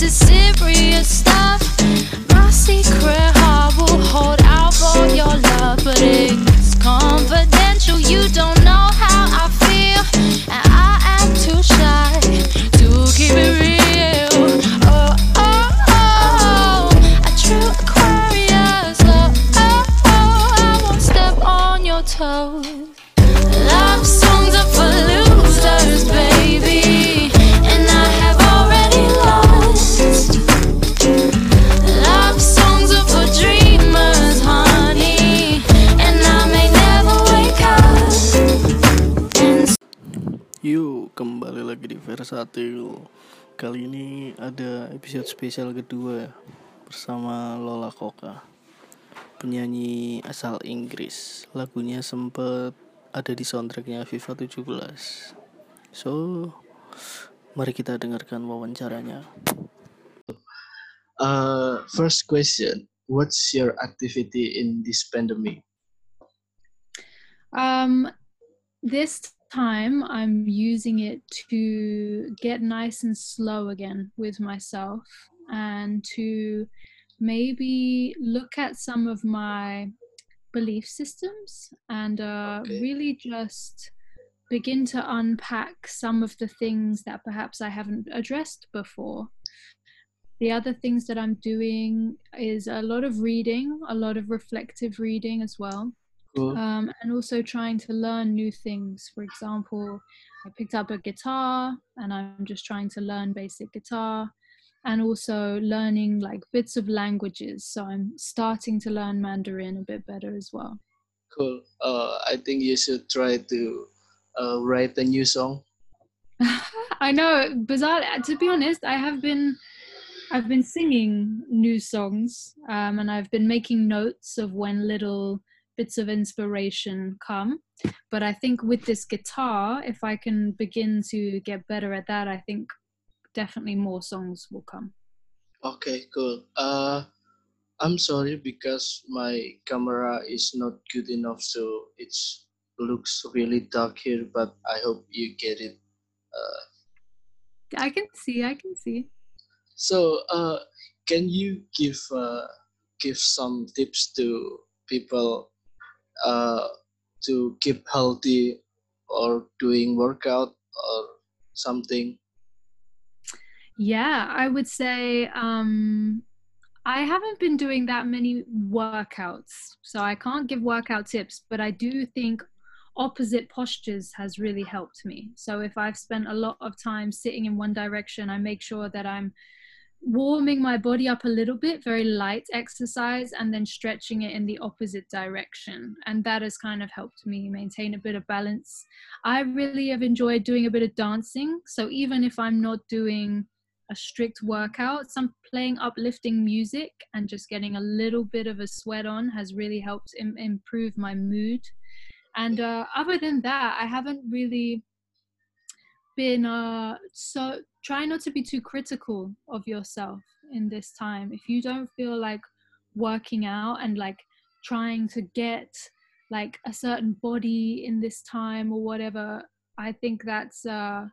this is serious stuff. My secret heart will hold out for your love, but it's confidential. You don't know how I feel, and I am too shy to keep it real. Oh, oh, oh, a true Aquarius. Oh, oh, oh, I won't step on your toes. Versatil. Kali ini ada episode spesial kedua bersama Lola Koka, penyanyi asal Inggris. Lagunya sempet ada di soundtracknya FIFA 17. So, mari kita dengarkan wawancaranya. Uh, first question: What's your activity in this pandemic? Um, this time I'm using it to get nice and slow again with myself and to maybe look at some of my belief systems and uh, Okay. really just begin to unpack some of the things that perhaps I haven't addressed before. The other things that I'm doing is a lot of reading, a lot of reflective reading as well Cool. um, and also trying to learn new things. For example, I picked up a guitar and I'm just trying to learn basic guitar and also learning like bits of languages. So I'm starting to learn Mandarin a bit better as well. Cool. Uh, I think you should try to uh, write a new song. I know, bizarre. To be honest, I have been, I've been singing new songs, um, and I've been making notes of when little bits of inspiration come. But I think with this guitar, if I can begin to get better at that, I think definitely more songs will come. Okay, cool. Uh, I'm sorry because my camera is not good enough, so it's looks really dark here. But I hope you get it. Uh, I can see, I can see. so, uh, can you give uh, give some tips to people uh, to keep healthy or doing workout or something? Yeah, I would say um, I haven't been doing that many workouts, so I can't give workout tips, but I do think opposite postures has really helped me. So if I've spent a lot of time sitting in one direction, I make sure that I'm warming my body up a little bit, very light exercise, and then stretching it in the opposite direction. And that has kind of helped me maintain a bit of balance. I really have enjoyed doing a bit of dancing. So even if I'm not doing a strict workout, some playing uplifting music and just getting a little bit of a sweat on has really helped Im- improve my mood. And uh, other than that, I haven't really been uh, so try not to be too critical of yourself in this time. If you don't feel like working out and like trying to get like a certain body in this time or whatever, I think that's uh,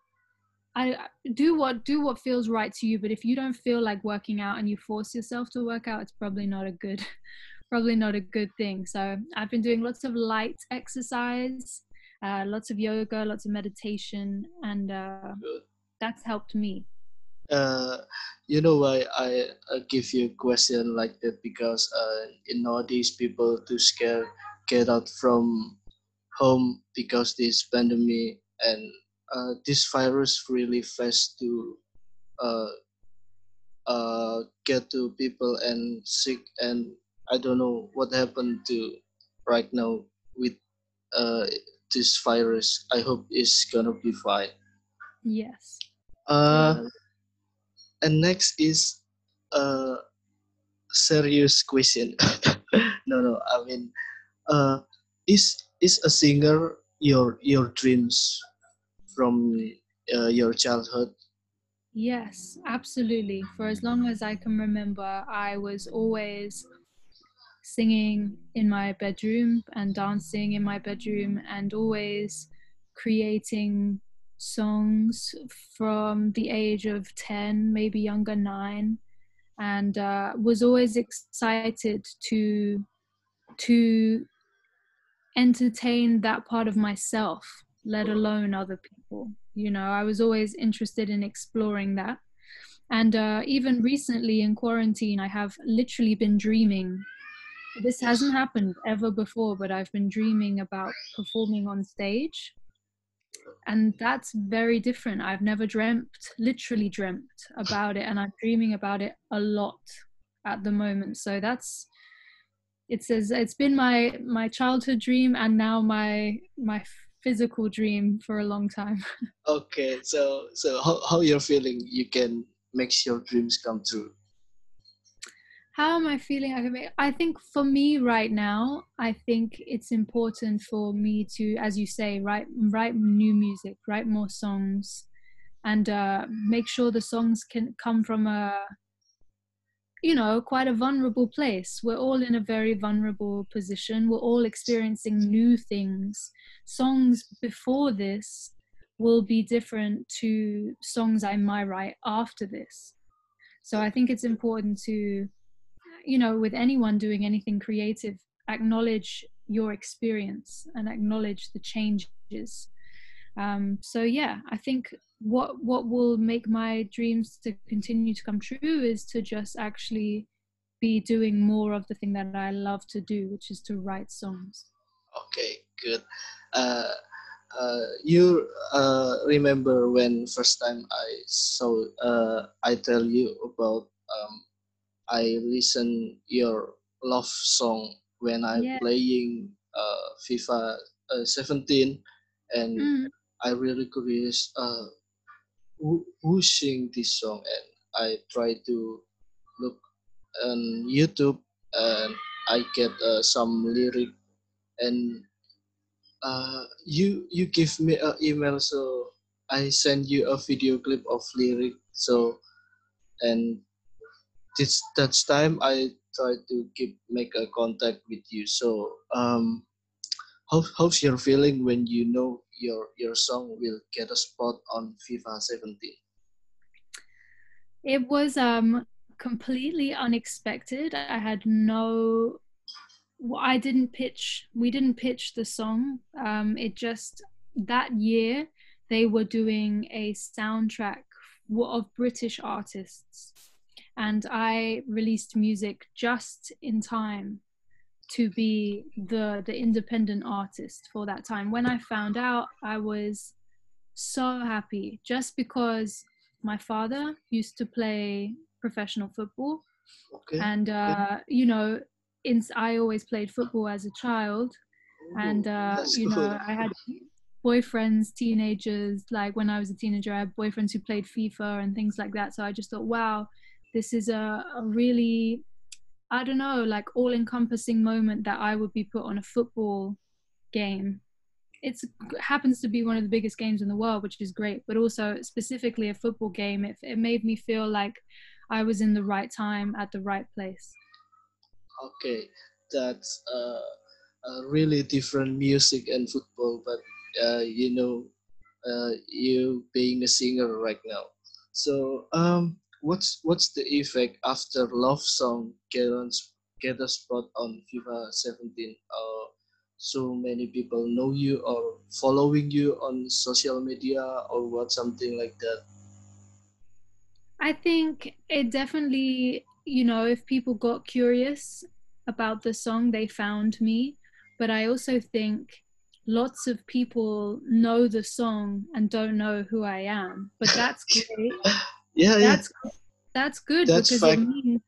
I do what do what feels right to you. But if you don't feel like working out and you force yourself to work out, it's probably not a good probably not a good thing. So I've been doing lots of light exercise, uh, lots of yoga, lots of meditation, and uh, that's helped me. uh, you know why I uh, give you a question like that because uh, in nowadays people too scared get out from home because this pandemic and uh, this virus really fast to uh, uh, get to people and sick and I don't know what happened to right now with uh, this virus. I hope it's gonna be fine. Yes. Uh, and next is a serious question no no i mean uh is is a singer your your dreams from uh, your childhood Yes, absolutely. For as long as I can remember, I was always singing in my bedroom and dancing in my bedroom and always creating songs from the age of 10, maybe younger, nine, and uh, was always excited to to entertain that part of myself, let alone other people. You know, I was always interested in exploring that. And uh, even recently in quarantine, I have literally been dreaming. This hasn't happened ever before, but I've been dreaming about performing on stage. And that's very different. I've never dreamt, literally dreamt about it, and I'm dreaming about it a lot at the moment. So that's it says it's been my my childhood dream and now my my physical dream for a long time. okay, so so how, how you're feeling you can make your dreams come true? How am I feeling? I think for me right now, I think it's important for me to, as you say, write write new music, write more songs, and uh, make sure the songs can come from a you know, quite a vulnerable place. We're all in a very vulnerable position. We're all experiencing new things. Songs before this will be different to songs I might write after this. So I think it's important to, you know, with anyone doing anything creative, acknowledge your experience and acknowledge the changes. Um, so yeah, I think what what will make my dreams to continue to come true is to just actually be doing more of the thing that I love to do, which is to write songs. Okay, good. Uh, uh, you uh, remember when first time I saw uh, I tell you about um, I listen your love song when I'm yeah. playing uh, FIFA uh, 17 and mm. I really curious uh, who, who sing this song and I try to look on YouTube and I get uh, some lyric and uh, you you give me an email so I send you a video clip of lyric so and this that time I try to keep make a contact with you so um how, how's your feeling when you know your your song will get a spot on FIFA 17? It was um completely unexpected. I had no I didn't pitch we didn't pitch the song. Um it just that year they were doing a soundtrack of British artists and I released music just in time to be the the independent artist for that time. When I found out, I was so happy just because my father used to play professional football, okay. and uh, you know, in, I always played football as a child, and uh, you know, I had boyfriends, teenagers. Like when I was a teenager, I had boyfriends who played FIFA and things like that. So I just thought, wow, this is a, a really I don't know, like all encompassing moment that I would be put on a football game. It happens to be one of the biggest games in the world, which is great, but also specifically a football game. It, it made me feel like I was in the right time at the right place. Okay, that's uh, a really different music and football, but uh, you know, uh, you being a singer right now. So, um, what's what's the effect after love song get on get a spot on FIFA 17? Uh, so many people know you or following you on social media or what something like that. I think it definitely, you know, if people got curious about the song, they found me. But I also think lots of people know the song and don't know who I am. But that's great. Yeah, that's yeah. that's good that's because it means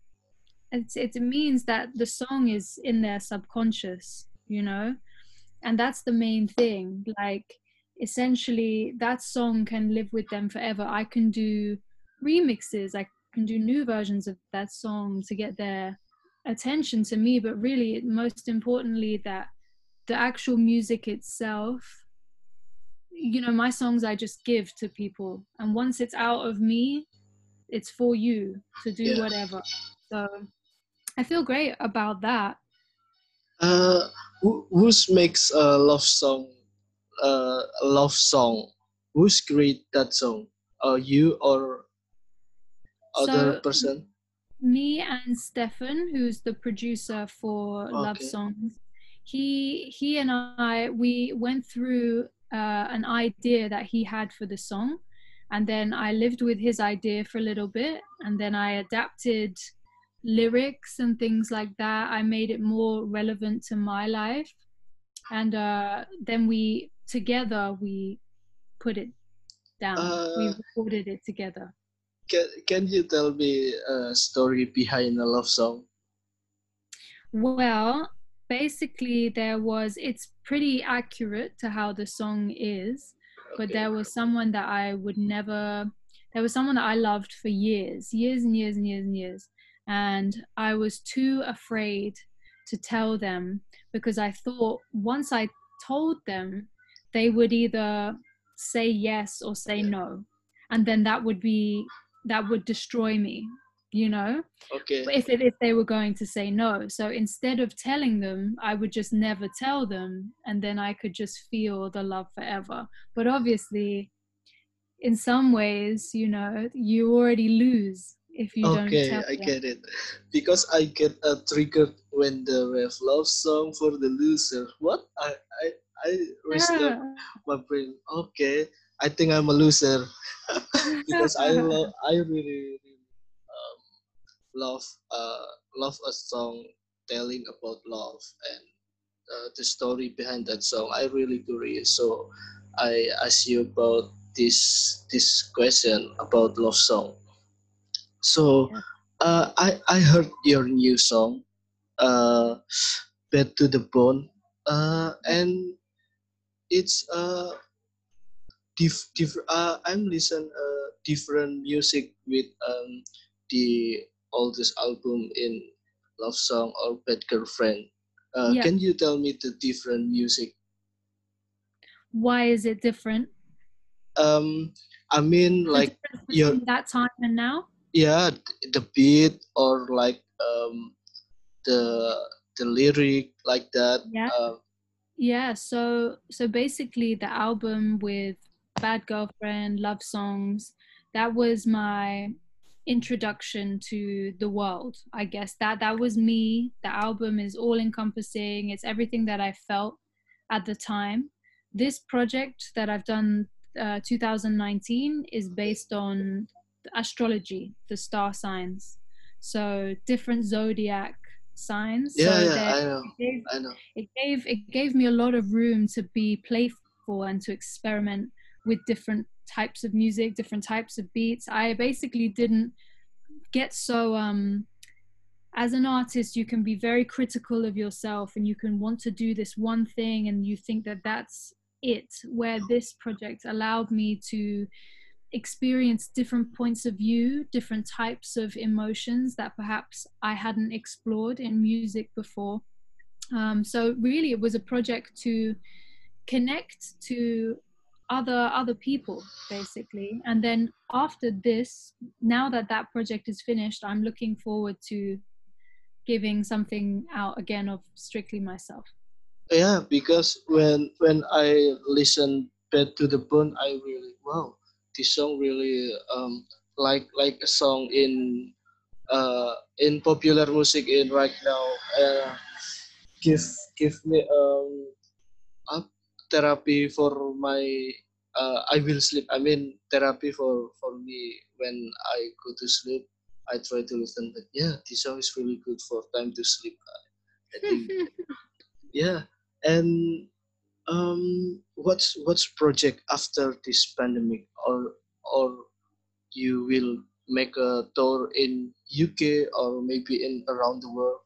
it's, it means that the song is in their subconscious, you know, and that's the main thing. Like essentially, that song can live with them forever. I can do remixes. I can do new versions of that song to get their attention to me, but really, most importantly, that the actual music itself you know my songs i just give to people and once it's out of me it's for you to do yeah. whatever so i feel great about that uh who who's makes a love song uh, a love song who's create that song? Are you or other So- person? me and Stefan, who's the producer for Love Okay. Songs, he he and I we went through uh, an idea that he had for the song, and then I lived with his idea for a little bit, and then I adapted lyrics and things like that. I made it more relevant to my life, and uh, then we together we put it down. we Uh, recorded it together. Can Can you tell me a story behind a love song? Well, basically, there was, it's pretty accurate to how the song is, but there was someone that I would never, there was someone that I loved for years, years and years and years and years. And I was too afraid to tell them because I thought once I told them, they would either say yes or say no. And then that would be, that would destroy me, you know? Okay. if if they were going to say no. So instead of telling them, I would just never tell them, and then I could just feel the love forever. But obviously, in some ways, you know, you already lose if you don't Okay, I them. get it. Because I get uh, triggered when the have love song for the loser. What? I I I Yeah. my brain. Okay, I think I'm a loser because I love I really, really love uh love a song telling about love and uh, the story behind that song. I really curious. So I ask you about this this question about love song. So uh, I I heard your new song, uh, "Bad to the Bone," uh, and it's uh, diff, diff, uh I'm listen uh, different music with um the oldest album in love song or bad girlfriend. Uh, Yeah. Can you tell me the different music? Why is it different? Um, I mean like your that time and now? yeah the beat or like um the the lyric like that. Yeah. Uh, Yeah, so so basically the album with Bad Girlfriend, Love Songs, that was my introduction to the world. I guess that that was me. The album is all encompassing. It's everything that I felt at the time. This project that I've done uh, 2019 is based on astrology, the star signs. So different zodiac signs. yeah, so yeah, I know, it gave I know. it gave it gave me a lot of room to be playful and to experiment with different types of music different types of beats. I basically didn't get so um as an artist you can be very critical of yourself and you can want to do this one thing and you think that that's it where this project allowed me to experience different points of view different types of emotions that perhaps i hadn't explored in music before. Um, so really it was a project to connect to other other people basically and then after this now that that project is finished i'm looking forward to giving something out again of strictly myself Yeah, because when when I listen "Bad to the Bone," I really wow, this song really um like like a song in uh in popular music in right now. Uh, give give me um up therapy for my uh I will sleep. I mean therapy for for me when I go to sleep. I try to listen, but yeah, this song is really good for time to sleep. I think yeah and um what's what's project after this pandemic or or you will make a tour in uk or maybe in around the world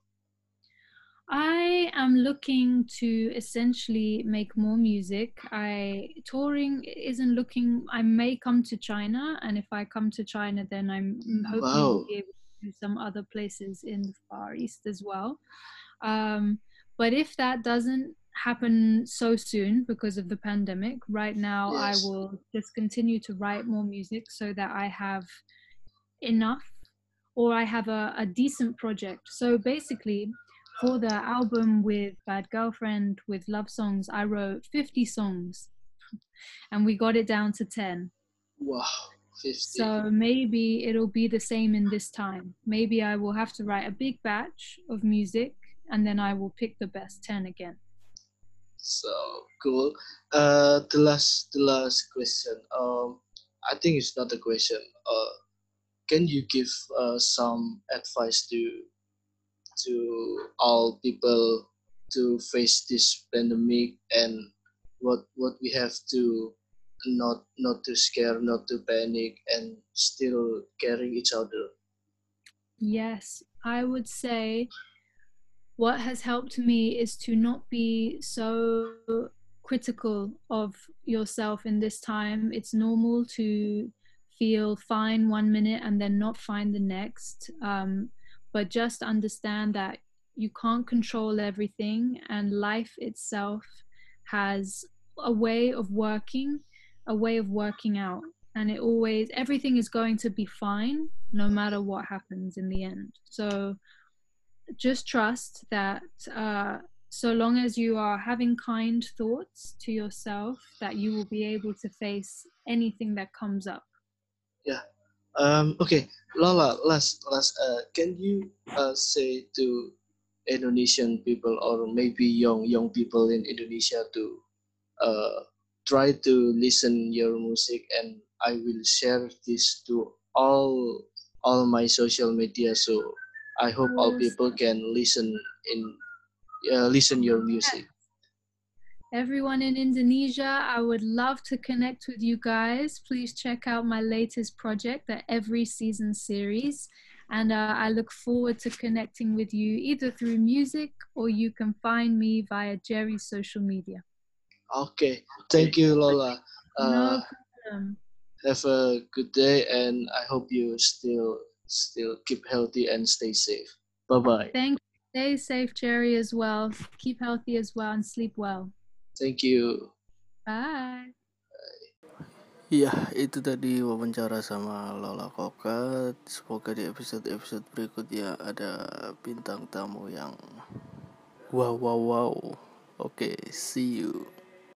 I am looking to essentially make more music. I touring isn't looking. I may come to China, and if I come to China, then I'm hoping Wow. be able to do some other places in the Far East as well. Um, but if that doesn't happen so soon because of the pandemic, right now I will just continue to write more music so that I have enough or I have a, a decent project. So basically, for the album with Bad Girlfriend, with love songs, I wrote 50 songs. and we got it down to 10. Wow, 50. So maybe it'll be the same in this time. Maybe I will have to write a big batch of music and then I will pick the best 10 again. So cool. Uh, the last, the last question. Um, I think it's not a question. Uh, can you give uh, some advice to to all people to face this pandemic and what what we have to not not to scare, not to panic, and still caring each other. Yes, I would say what has helped me is to not be so critical of yourself in this time. It's normal to feel fine one minute and then not fine the next. Um, but just understand that you can't control everything, and life itself has a way of working, a way of working out. And it always, everything is going to be fine no matter what happens in the end. So just trust that uh, so long as you are having kind thoughts to yourself, that you will be able to face anything that comes up. Yeah. Um, okay, Lola. Last, last. Uh, can you uh, say to Indonesian people or maybe young young people in Indonesia to uh, try to listen your music and I will share this to all all my social media so I hope all people can listen in uh, listen your music. Everyone in Indonesia, I would love to connect with you guys. Please check out my latest project, the Every Season series. And uh, I look forward to connecting with you either through music or you can find me via Jerry's social media. Okay, thank you, Lola. Uh, no problem. have a good day, and I hope you still still keep healthy and stay safe. Bye bye. Thank you. Stay safe, Jerry, as well. Keep healthy as well and sleep well. Thank you. Bye. Iya, itu tadi wawancara sama Lola Koka. Semoga di episode-episode berikutnya ada bintang tamu yang wow wow wow. Oke, see you.